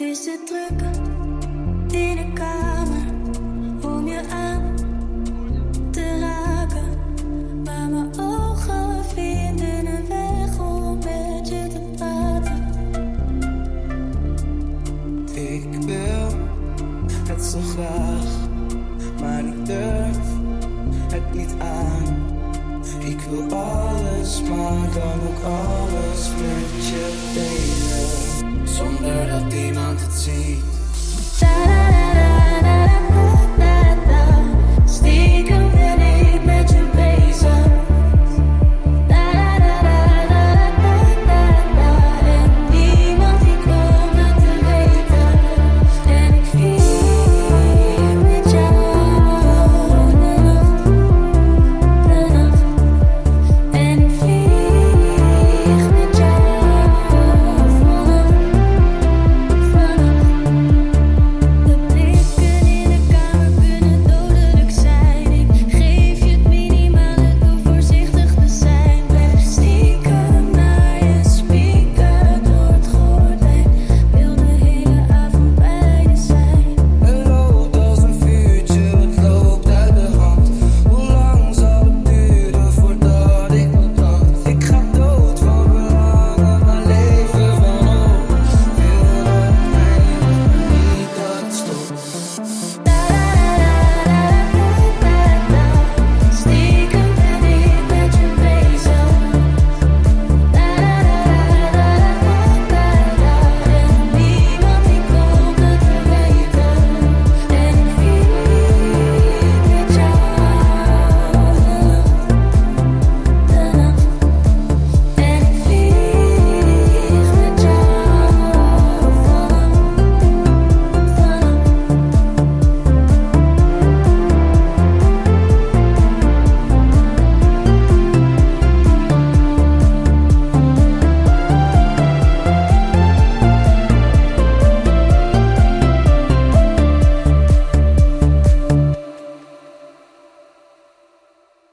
is te druk in de kamer om je aan te raken. Maar mijn ogen vinden een weg om met je te praten. Ik wil het zo graag, maar ik durf het niet aan. Ik wil alles, maar dan ook alles. to